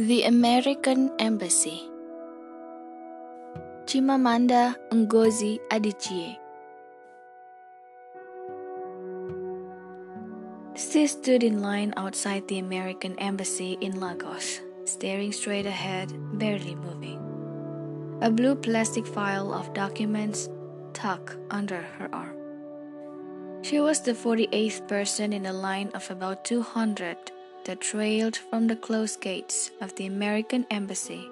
The American Embassy Chimamanda Ngozi Adichie She stood in line outside the American Embassy in Lagos, staring straight ahead, barely moving. A blue plastic file of documents tucked under her arm. She was the 48th person in a line of about 200 that trailed from the closed gates of the American Embassy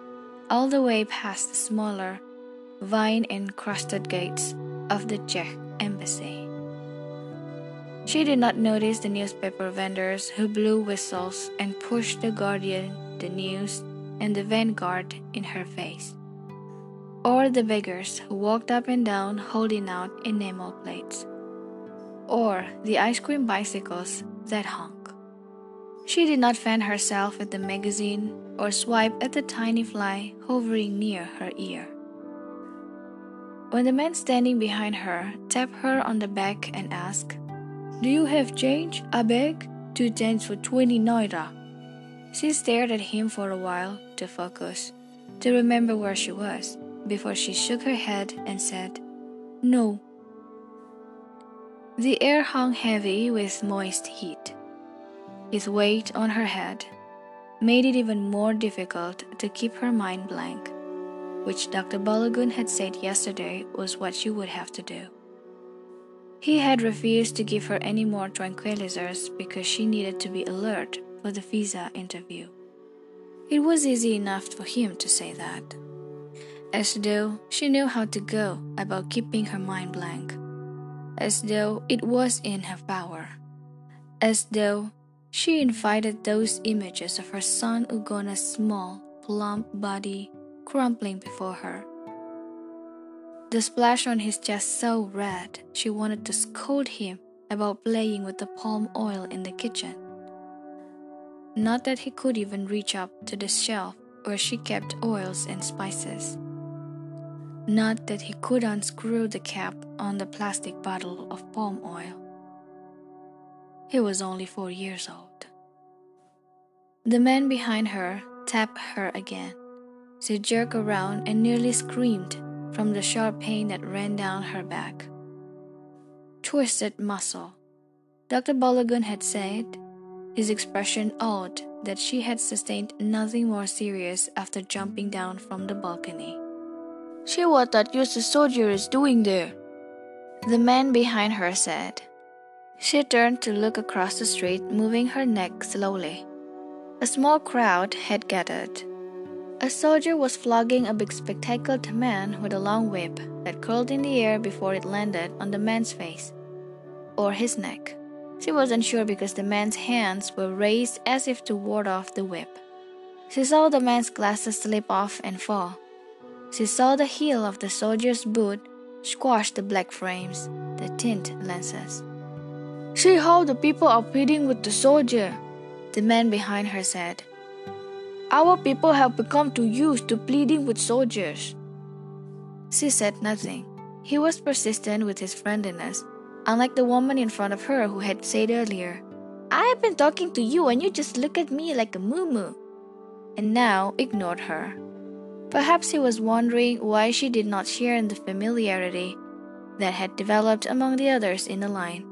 all the way past the smaller, vine encrusted gates of the Czech Embassy. She did not notice the newspaper vendors who blew whistles and pushed the Guardian, the News, and the Vanguard in her face, or the beggars who walked up and down holding out enamel plates, or the ice cream bicycles that hung. She did not fan herself with the magazine or swipe at the tiny fly hovering near her ear. When the man standing behind her tapped her on the back and asked, Do you have change? I beg. Two tens for twenty naira. She stared at him for a while to focus, to remember where she was, before she shook her head and said, No. The air hung heavy with moist heat. His weight on her head made it even more difficult to keep her mind blank, which Dr. Balogun had said yesterday was what she would have to do. He had refused to give her any more tranquilizers because she needed to be alert for the visa interview. It was easy enough for him to say that, as though she knew how to go about keeping her mind blank, as though it was in her power, as though she invited those images of her son Ugonna's small, plump body crumpling before her. The splash on his chest so red, she wanted to scold him about playing with the palm oil in the kitchen. Not that he could even reach up to the shelf where she kept oils and spices. Not that he could unscrew the cap on the plastic bottle of palm oil. He was only four years old. The man behind her tapped her again. She jerked around and nearly screamed from the sharp pain that ran down her back. Twisted muscle. Dr. Balogun had said, his expression odd that she had sustained nothing more serious after jumping down from the balcony. See what that useless soldier is doing there, the man behind her said. She turned to look across the street, moving her neck slowly. A small crowd had gathered. A soldier was flogging a big spectacled man with a long whip that curled in the air before it landed on the man's face or his neck. She wasn't sure because the man's hands were raised as if to ward off the whip. She saw the man's glasses slip off and fall. She saw the heel of the soldier's boot squash the black frames, the tint lenses. See how the people are pleading with the soldier, the man behind her said. Our people have become too used to pleading with soldiers. She said nothing. He was persistent with his friendliness, unlike the woman in front of her who had said earlier, I have been talking to you and you just look at me like a moo and now ignored her. Perhaps he was wondering why she did not share in the familiarity that had developed among the others in the line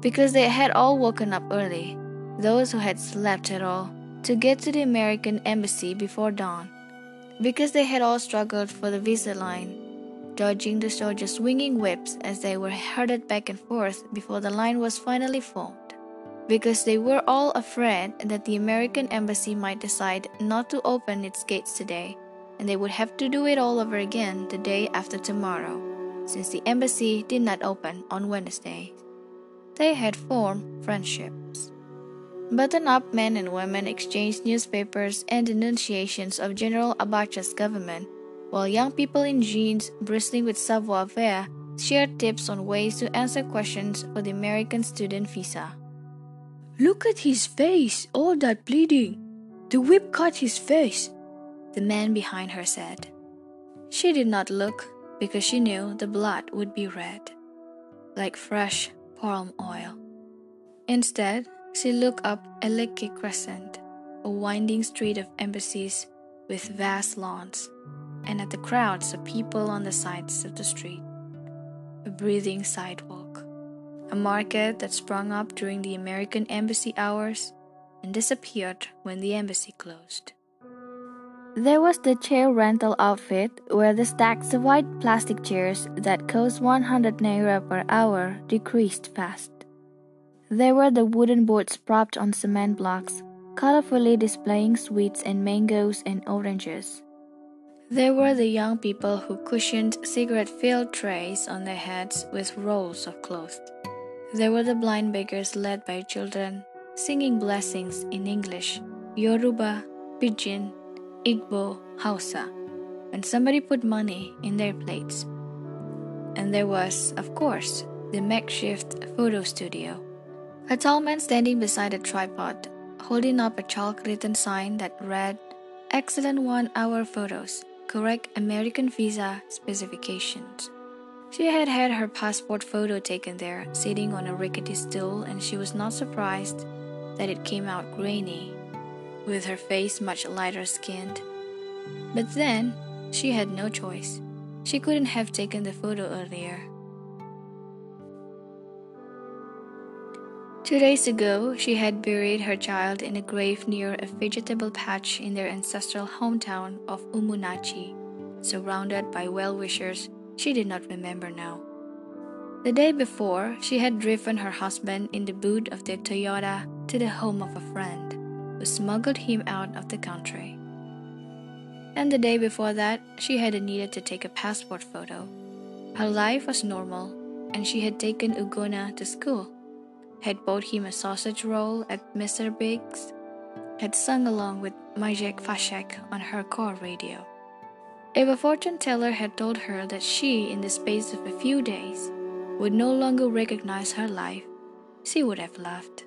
because they had all woken up early, those who had slept at all, to get to the American embassy before dawn, because they had all struggled for the visa line, dodging the soldiers' swinging whips as they were herded back and forth before the line was finally formed, because they were all afraid that the American embassy might decide not to open its gates today, and they would have to do it all over again the day after tomorrow, since the embassy did not open on Wednesday they had formed friendships. Button up men and women exchanged newspapers and denunciations of General Abacha's government, while young people in jeans bristling with savoir faire shared tips on ways to answer questions for the American student visa. Look at his face, all that bleeding. The whip cut his face, the man behind her said. She did not look because she knew the blood would be red, like fresh palm oil. Instead, she looked up Eleke crescent, a winding street of embassies with vast lawns, and at the crowds of people on the sides of the street. A breathing sidewalk. A market that sprung up during the American embassy hours and disappeared when the embassy closed. There was the chair rental outfit where the stacks of white plastic chairs that cost 100 naira per hour decreased fast. There were the wooden boards propped on cement blocks, colorfully displaying sweets and mangoes and oranges. There were the young people who cushioned cigarette filled trays on their heads with rolls of cloth. There were the blind beggars led by children, singing blessings in English, Yoruba, Pidgin, Igbo, Hausa, when somebody put money in their plates. And there was, of course, the makeshift photo studio. A tall man standing beside a tripod, holding up a chalk written sign that read, Excellent one hour photos, correct American visa specifications. She had had her passport photo taken there, sitting on a rickety stool, and she was not surprised that it came out grainy, with her face much lighter skinned. But then, she had no choice. She couldn't have taken the photo earlier. Two days ago, she had buried her child in a grave near a vegetable patch in their ancestral hometown of Umunnachi. surrounded by well wishers she did not remember now. The day before, she had driven her husband in the boot of their Toyota to the home of a friend smuggled him out of the country. And the day before that, she had needed to take a passport photo. Her life was normal, and she had taken Ugonna to school had bought him a sausage roll at Mr. Biggs, had sung along with Majek Fashek on her car radio. If a fortune teller had told her that she, in the space of a few days, would no longer recognize her life, she would have laughed.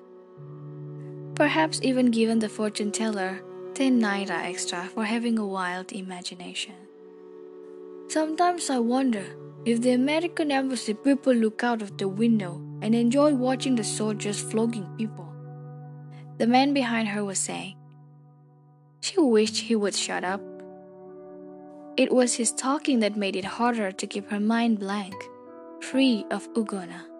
Perhaps even given the fortune teller 10 naira extra for having a wild imagination. Sometimes I wonder if the American embassy people look out of the window and enjoy watching the soldiers flogging people. The man behind her was saying. She wished he would shut up. It was his talking that made it harder to keep her mind blank, free of Ugonna.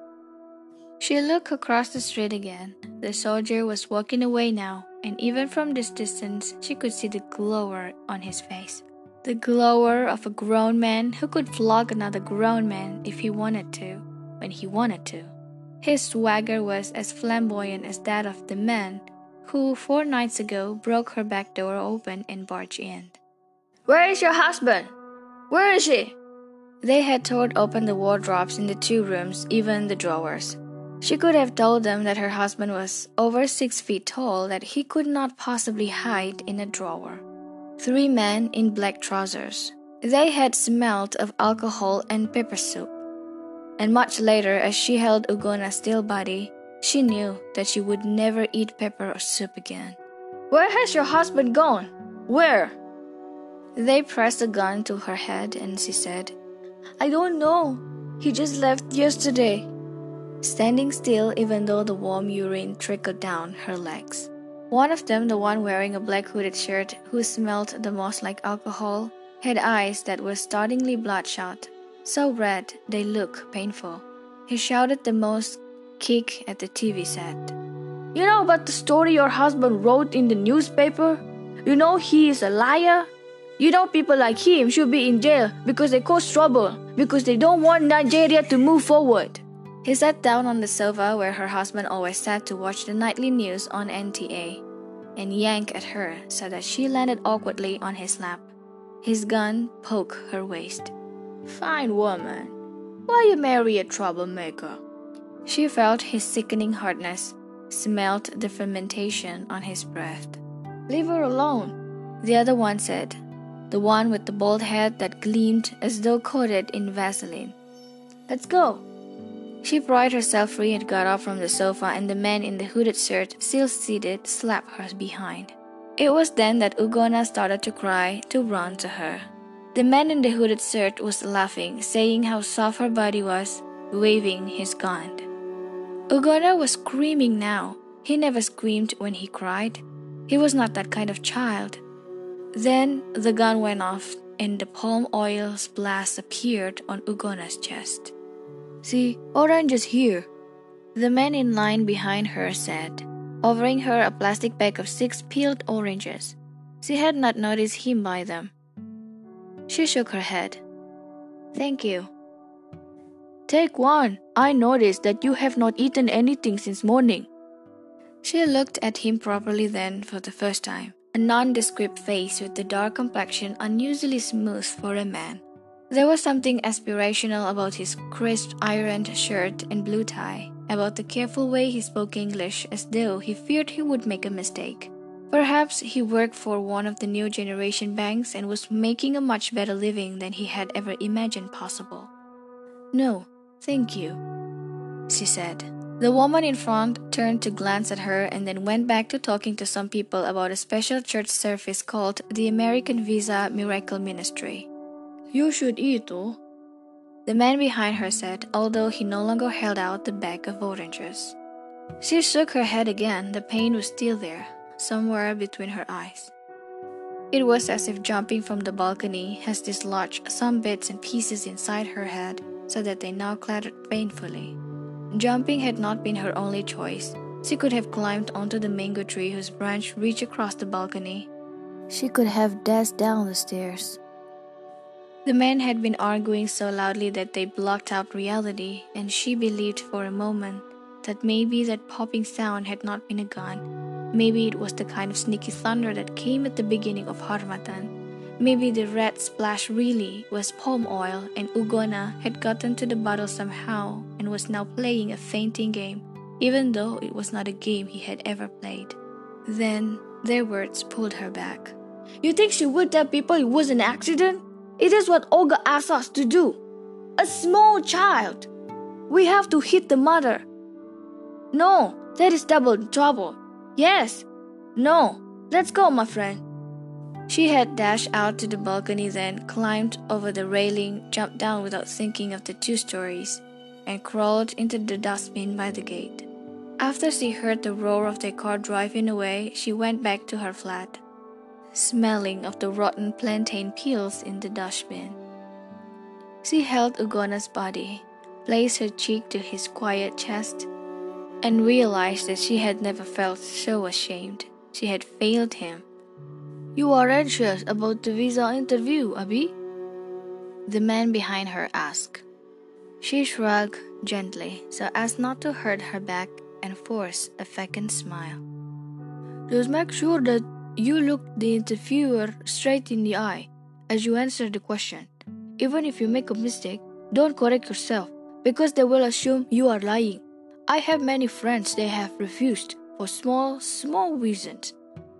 She looked across the street again. The soldier was walking away now, and even from this distance, she could see the glower on his face. The glower of a grown man who could flog another grown man if he wanted to, when he wanted to. His swagger was as flamboyant as that of the man who four nights ago broke her back door open and barged in. Where is your husband? Where is he? They had torn open the wardrobes in the two rooms, even the drawers. She could have told them that her husband was over six feet tall, that he could not possibly hide in a drawer. Three men in black trousers. They had smelt of alcohol and pepper soup and much later, as she held Ugonna's still body, she knew that she would never eat pepper or soup again. Where has your husband gone? Where? They pressed a gun to her head and she said, I don't know. He just left yesterday. Standing still, even though the warm urine trickled down her legs. One of them, the one wearing a black hooded shirt who smelled the most like alcohol, had eyes that were startlingly bloodshot so red they look painful. He shouted the most kick at the TV set. You know about the story your husband wrote in the newspaper? You know he is a liar? You know people like him should be in jail because they cause trouble, because they don't want Nigeria to move forward. He sat down on the sofa where her husband always sat to watch the nightly news on NTA and yanked at her so that she landed awkwardly on his lap. His gun poked her waist. Fine woman. Why you marry a troublemaker? She felt his sickening hardness, smelt the fermentation on his breath. Leave her alone, the other one said, the one with the bald head that gleamed as though coated in Vaseline. Let's go. She pried herself free and got up from the sofa, and the man in the hooded shirt, still seated, slapped her behind. It was then that Ugonna started to cry, to run to her. The man in the hooded shirt was laughing, saying how soft her body was, waving his gun. Ugonna was screaming now. He never screamed when he cried. He was not that kind of child. Then the gun went off and the palm oil splash appeared on Ugonna's chest. See, orange is here, the man in line behind her said, offering her a plastic bag of six peeled oranges. She had not noticed him by them. She shook her head. Thank you. Take one. I noticed that you have not eaten anything since morning. She looked at him properly then for the first time, a nondescript face with the dark complexion unusually smooth for a man. There was something aspirational about his crisp ironed shirt and blue tie, about the careful way he spoke English as though he feared he would make a mistake. Perhaps he worked for one of the new generation banks and was making a much better living than he had ever imagined possible. No, thank you, she said. The woman in front turned to glance at her and then went back to talking to some people about a special church service called the American Visa Miracle Ministry. You should eat, oh. The man behind her said, although he no longer held out the bag of oranges. She shook her head again. The pain was still there, somewhere between her eyes. It was as if jumping from the balcony has dislodged some bits and pieces inside her head so that they now clattered painfully. Jumping had not been her only choice. She could have climbed onto the mango tree whose branch reached across the balcony. She could have dashed down the stairs. The men had been arguing so loudly that they blocked out reality, and she believed for a moment that maybe that popping sound had not been a gun. Maybe it was the kind of sneaky thunder that came at the beginning of Harmattan. Maybe the red splash really was palm oil and Ugonna had gotten to the bottle somehow and was now playing a fainting game, even though it was not a game he had ever played. Then their words pulled her back. You think she would tell people it was an accident? It is what Oga asked us to do. A small child. We have to hit the mother. No, that is double trouble. Yes. No. Let's go, my friend. She had dashed out to the balcony, then climbed over the railing, jumped down without thinking of the two stories, and crawled into the dustbin by the gate. After she heard the roar of their car driving away, she went back to her flat, smelling of the rotten plantain peels in the dustbin. She held Ugonna's body, placed her cheek to his quiet chest, and realized that she had never felt so ashamed. She had failed him you are anxious about the visa interview, Abi? The man behind her asked. She shrugged gently so as not to hurt her back and forced a vacant smile. Just make sure that you look the interviewer straight in the eye as you answer the question. Even if you make a mistake, don't correct yourself because they will assume you are lying. I have many friends they have refused for small, small reasons.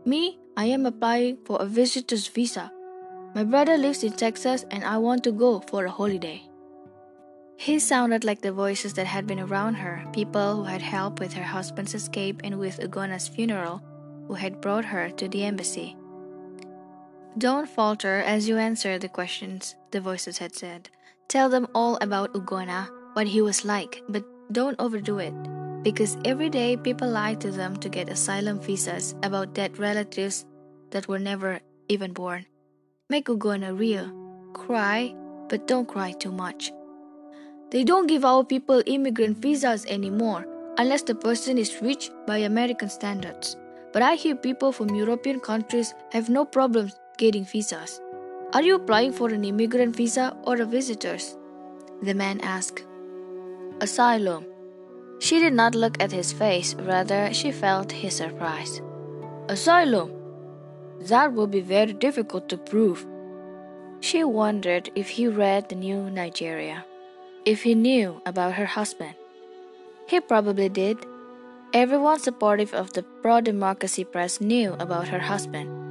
Me, I am applying for a visitor's visa. My brother lives in Texas and I want to go for a holiday. He sounded like the voices that had been around her, people who had helped with her husband's escape and with Ugonna's funeral, who had brought her to the embassy. Don't falter as you answer the questions, the voices had said. Tell them all about Ugonna, what he was like, but don't overdo it because every day people lie to them to get asylum visas about dead relatives that were never even born. Make Ugonna real. Cry, but don't cry too much. They don't give our people immigrant visas anymore unless the person is rich by American standards. But I hear people from European countries have no problems getting visas. Are you applying for an immigrant visa or a visitor's? The man asked. Asylum. She did not look at his face, rather, she felt his surprise. Asylum? That will be very difficult to prove. She wondered if he read the new Nigeria, if he knew about her husband. He probably did. Everyone supportive of the pro democracy press knew about her husband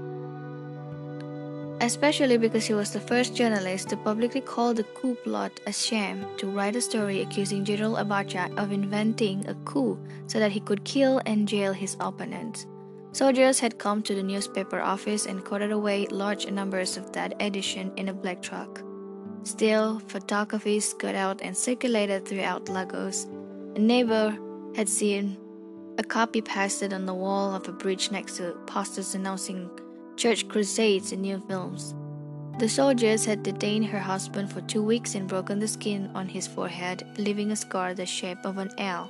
especially because he was the first journalist to publicly call the coup plot a sham to write a story accusing General Abacha of inventing a coup so that he could kill and jail his opponents. Soldiers had come to the newspaper office and carted away large numbers of that edition in a black truck. Still, photographies got out and circulated throughout Lagos. A neighbor had seen a copy pasted on the wall of a bridge next to posters announcing church crusades in new films. The soldiers had detained her husband for two weeks and broken the skin on his forehead, leaving a scar the shape of an L.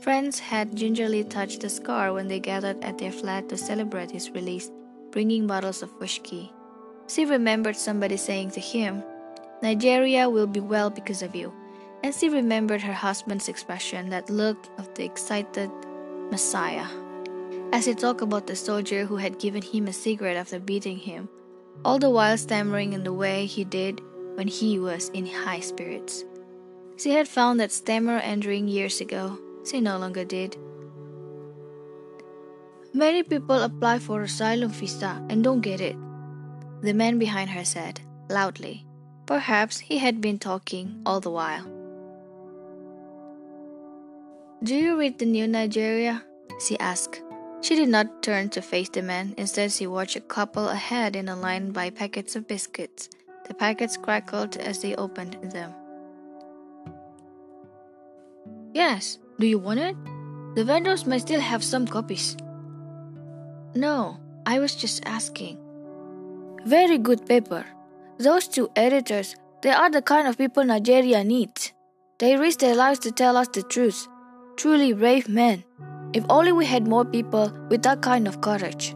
Friends had gingerly touched the scar when they gathered at their flat to celebrate his release, bringing bottles of whiskey. She remembered somebody saying to him, Nigeria will be well because of you. And she remembered her husband's expression, that look of the excited Messiah. As he talked about the soldier who had given him a cigarette after beating him, all the while stammering in the way he did when he was in high spirits. She had found that stammer and entering years ago. She no longer did. Many people apply for asylum visa and don't get it. The man behind her said, loudly. Perhaps he had been talking all the while. Do you read the New Nigeria? she asked. She did not turn to face the man. Instead, she watched a couple ahead in a line buy packets of biscuits. The packets crackled as they opened them. Yes, do you want it? The vendors might still have some copies. No, I was just asking. Very good paper. Those two editors, they are the kind of people Nigeria needs. They risk their lives to tell us the truth. Truly brave men. If only we had more people with that kind of courage.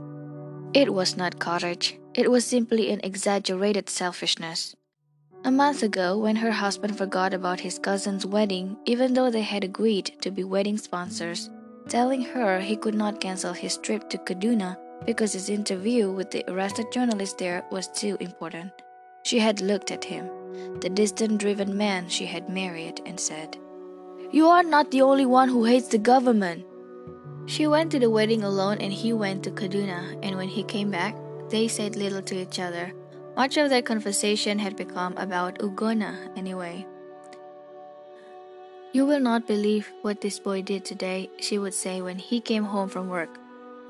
It was not courage, it was simply an exaggerated selfishness. A month ago, when her husband forgot about his cousin's wedding, even though they had agreed to be wedding sponsors, telling her he could not cancel his trip to Kaduna because his interview with the arrested journalist there was too important. She had looked at him, the distant driven man she had married, and said, You are not the only one who hates the government. She went to the wedding alone and he went to Kaduna, and when he came back, they said little to each other. Much of their conversation had become about Ugonna anyway. You will not believe what this boy did today, she would say when he came home from work,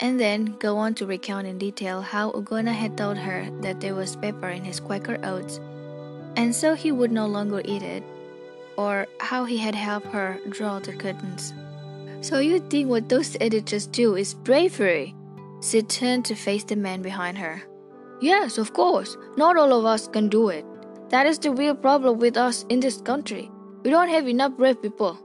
and then go on to recount in detail how Ugonna had told her that there was pepper in his Quaker oats, and so he would no longer eat it, or how he had helped her draw the curtains. So you think what those editors do is bravery? She turned to face the man behind her. Yes, of course. Not all of us can do it. That is the real problem with us in this country. We don't have enough brave people.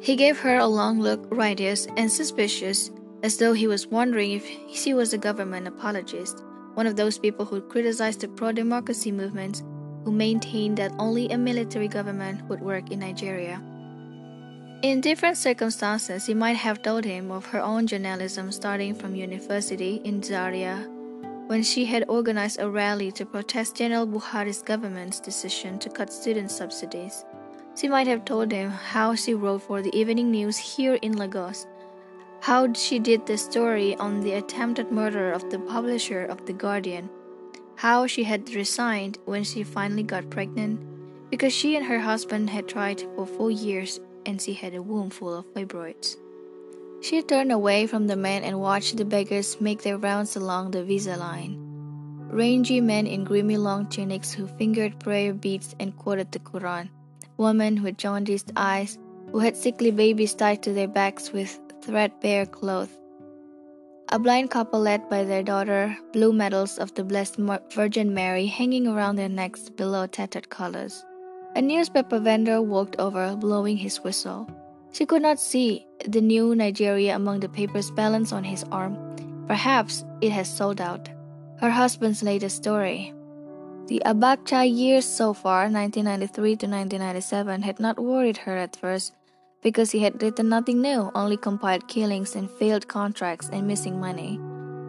He gave her a long look, righteous and suspicious, as though he was wondering if she was a government apologist, one of those people who criticize the pro democracy movements, who maintained that only a military government would work in Nigeria. In different circumstances, she might have told him of her own journalism starting from university in Zaria, when she had organized a rally to protest General Buhari's government's decision to cut student subsidies. She might have told him how she wrote for the evening news here in Lagos, how she did the story on the attempted murder of the publisher of The Guardian, how she had resigned when she finally got pregnant because she and her husband had tried for four years and she had a womb full of fibroids. She turned away from the men and watched the beggars make their rounds along the visa line. Rangy men in grimy long tunics who fingered prayer beads and quoted the Quran. Women with jaundiced eyes who had sickly babies tied to their backs with threadbare clothes. A blind couple led by their daughter, blue medals of the Blessed Virgin Mary hanging around their necks below tattered collars. A newspaper vendor walked over, blowing his whistle. She could not see the new Nigeria among the papers balanced on his arm. Perhaps it has sold out. Her husband's latest story. The Abacha years so far, 1993 to 1997, had not worried her at first because he had written nothing new, only compiled killings and failed contracts and missing money.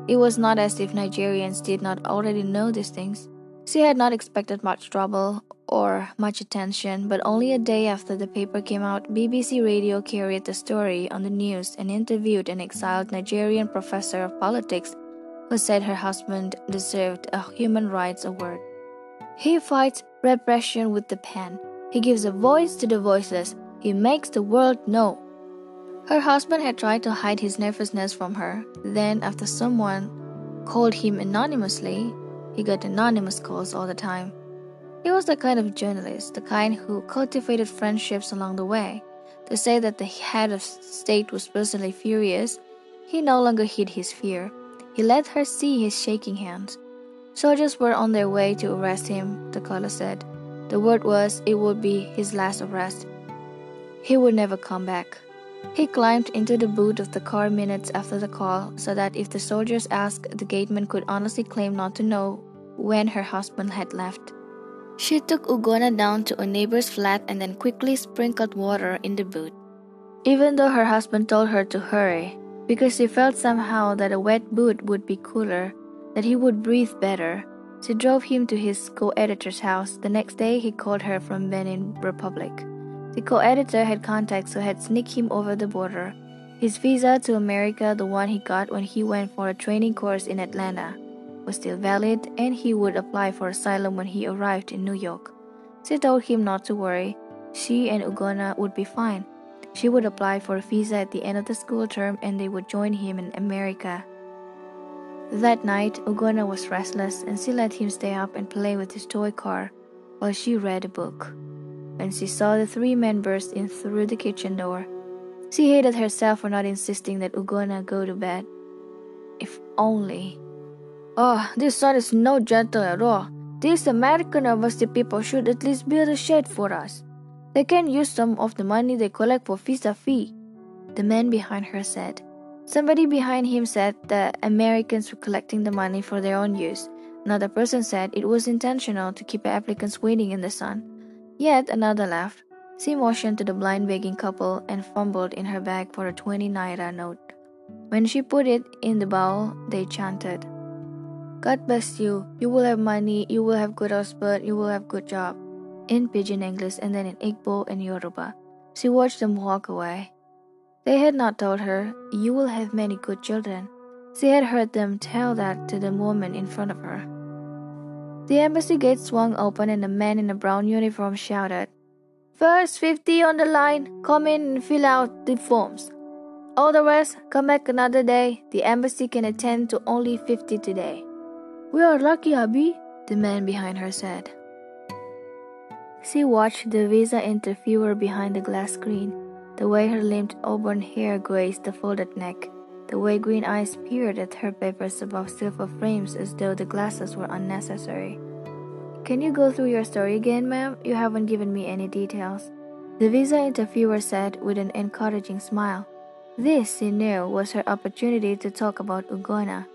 It was not as if Nigerians did not already know these things. She had not expected much trouble or much attention, but only a day after the paper came out, BBC Radio carried the story on the news and interviewed an exiled Nigerian professor of politics who said her husband deserved a human rights award. He fights repression with the pen. He gives a voice to the voiceless. He makes the world know. Her husband had tried to hide his nervousness from her. Then, after someone called him anonymously, he got anonymous calls all the time. He was the kind of journalist, the kind who cultivated friendships along the way. To say that the head of state was personally furious, he no longer hid his fear. He let her see his shaking hands. Soldiers were on their way to arrest him, the caller said. The word was it would be his last arrest. He would never come back. He climbed into the boot of the car minutes after the call so that if the soldiers asked, the gateman could honestly claim not to know when her husband had left. She took Ugonna down to a neighbor's flat and then quickly sprinkled water in the boot. Even though her husband told her to hurry, because she felt somehow that a wet boot would be cooler, that he would breathe better, she drove him to his co-editor's house. The next day he called her from Benin Republic. The co-editor had contacts who had sneaked him over the border. His visa to America, the one he got when he went for a training course in Atlanta, was still valid and he would apply for asylum when he arrived in New York. She told him not to worry. She and Ugonna would be fine. She would apply for a visa at the end of the school term and they would join him in America. That night, Ugonna was restless and she let him stay up and play with his toy car while she read a book. When she saw the three men burst in through the kitchen door, she hated herself for not insisting that Ugonna go to bed. If only Oh, this sun is no gentle at all. These American university people should at least build a shed for us. They can use some of the money they collect for visa fee. The man behind her said. Somebody behind him said the Americans were collecting the money for their own use. Another person said it was intentional to keep applicants waiting in the sun. Yet another laughed. She motioned to the blind begging couple and fumbled in her bag for a 20 naira note. When she put it in the bowl, they chanted. God bless you. You will have money, you will have good husband, you will have good job. In pidgin English and then in Igbo and Yoruba. She watched them walk away. They had not told her, You will have many good children. She had heard them tell that to the woman in front of her. The embassy gate swung open and a man in a brown uniform shouted, First 50 on the line, come in and fill out the forms. All the rest, come back another day. The embassy can attend to only 50 today. We are lucky, Abi, the man behind her said. She watched the visa interviewer behind the glass screen, the way her limped auburn hair graced the folded neck, the way green eyes peered at her papers above silver frames as though the glasses were unnecessary. Can you go through your story again, ma'am? You haven't given me any details. The visa interviewer said with an encouraging smile. This, she knew, was her opportunity to talk about Ugonna.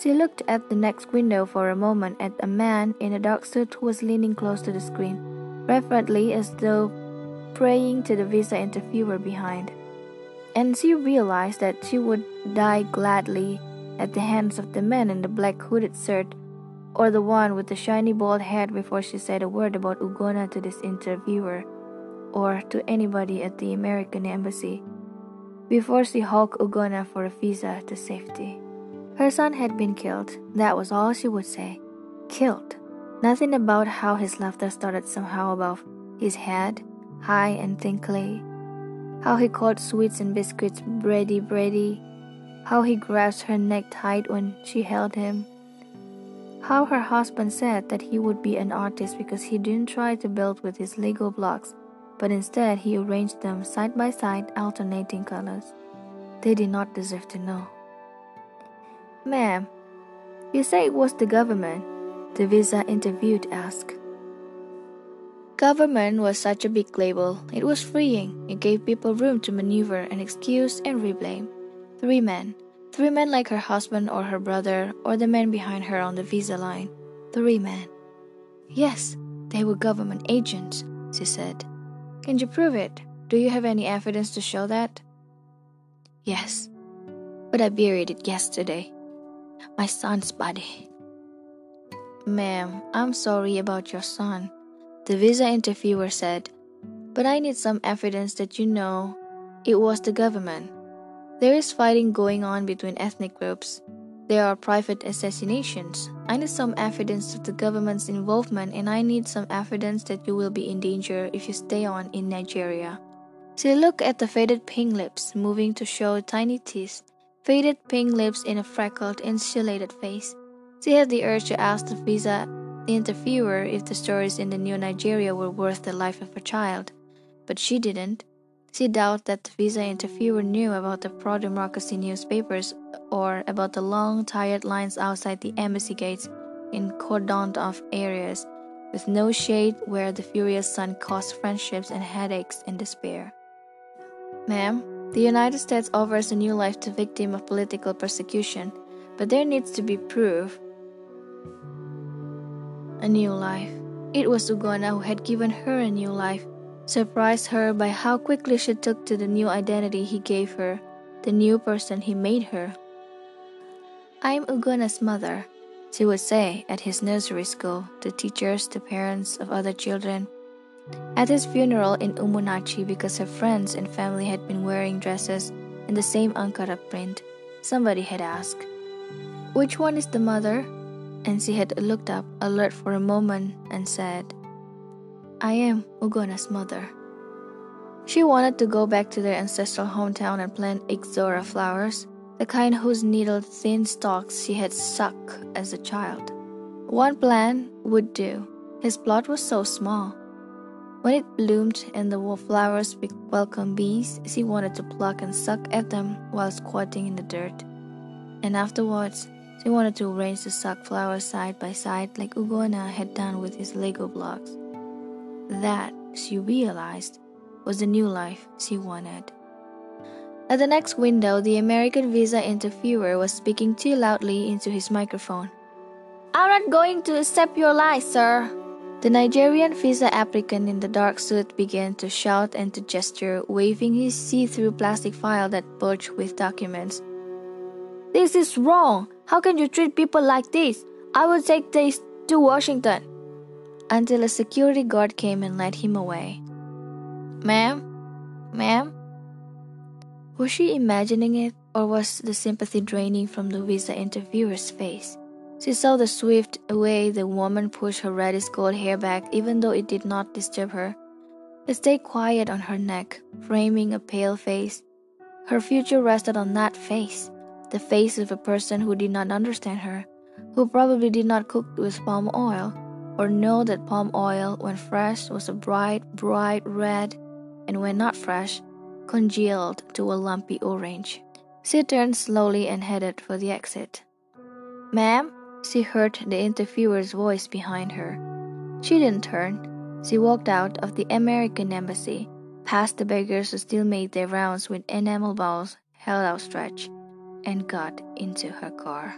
She looked at the next window for a moment at a man in a dark suit who was leaning close to the screen, reverently as though praying to the visa interviewer behind. And she realized that she would die gladly at the hands of the man in the black hooded shirt or the one with the shiny bald head before she said a word about Ugonna to this interviewer or to anybody at the American embassy before she hulked Ugonna for a visa to safety. Her son had been killed. That was all she would say. Killed. Nothing about how his laughter started somehow above his head, high and tinkly. How he called sweets and biscuits bready bready. How he grasped her neck tight when she held him. How her husband said that he would be an artist because he didn't try to build with his Lego blocks, but instead he arranged them side by side, alternating colors. They did not deserve to know. Ma'am, you say it was the government? The visa interviewed asked. Government was such a big label. It was freeing. It gave people room to maneuver and excuse and reblame. Three men. Three men like her husband or her brother or the man behind her on the visa line. Three men. Yes, they were government agents, she said. Can you prove it? Do you have any evidence to show that? Yes, but I buried it yesterday my son's body. Ma'am, I'm sorry about your son, the visa interviewer said, but I need some evidence that you know it was the government. There is fighting going on between ethnic groups. There are private assassinations. I need some evidence of the government's involvement, and I need some evidence that you will be in danger if you stay on in Nigeria. She looked at the faded pink lips, moving to show tiny teeth faded pink lips in a freckled, insulated face. She had the urge to ask the visa interviewer if the stories in the new Nigeria were worth the life of a child, but she didn't. She doubted that the visa interviewer knew about the pro democracy newspapers or about the long, tired lines outside the embassy gates in cordoned off areas with no shade where the furious sun caused friendships and headaches and despair. Ma'am, the United States offers a new life to victims of political persecution, but there needs to be proof. A new life. It was Ugonna who had given her a new life, surprised her by how quickly she took to the new identity he gave her, the new person he made her. I'm Ugonna's mother, she would say at his nursery school to teachers, to parents of other children. At his funeral in Umunnachi, because her friends and family had been wearing dresses in the same Ankara print, somebody had asked, Which one is the mother? And she had looked up, alert for a moment, and said, I am Ugonna's mother. She wanted to go back to their ancestral hometown and plant Ixora flowers, the kind whose needle-thin stalks she had sucked as a child. One plant would do. His plot was so small. When it bloomed and the flowers welcomed bees, she wanted to pluck and suck at them while squatting in the dirt. And afterwards, she wanted to arrange the suck flowers side by side like Ugonna had done with his Lego blocks. That, she realized, was the new life she wanted. At the next window, the American visa interviewer was speaking too loudly into his microphone. I'm not going to accept your lies, sir. The Nigerian visa applicant in the dark suit began to shout and to gesture, waving his see through plastic file that bulged with documents. This is wrong. How can you treat people like this? I will take this to Washington until a security guard came and led him away. Ma'am? Ma'am? Was she imagining it, or was the sympathy draining from the visa interviewer's face? She saw the swift way the woman pushed her reddish gold hair back, even though it did not disturb her. It stayed quiet on her neck, framing a pale face. Her future rested on that face, the face of a person who did not understand her, who probably did not cook with palm oil, or know that palm oil, when fresh, was a bright, bright red, and when not fresh, congealed to a lumpy orange. She turned slowly and headed for the exit. Ma'am, she heard the interviewer's voice behind her. She didn't turn. She walked out of the American embassy, past the beggars who still made their rounds with enamel bowls held outstretched, and got into her car.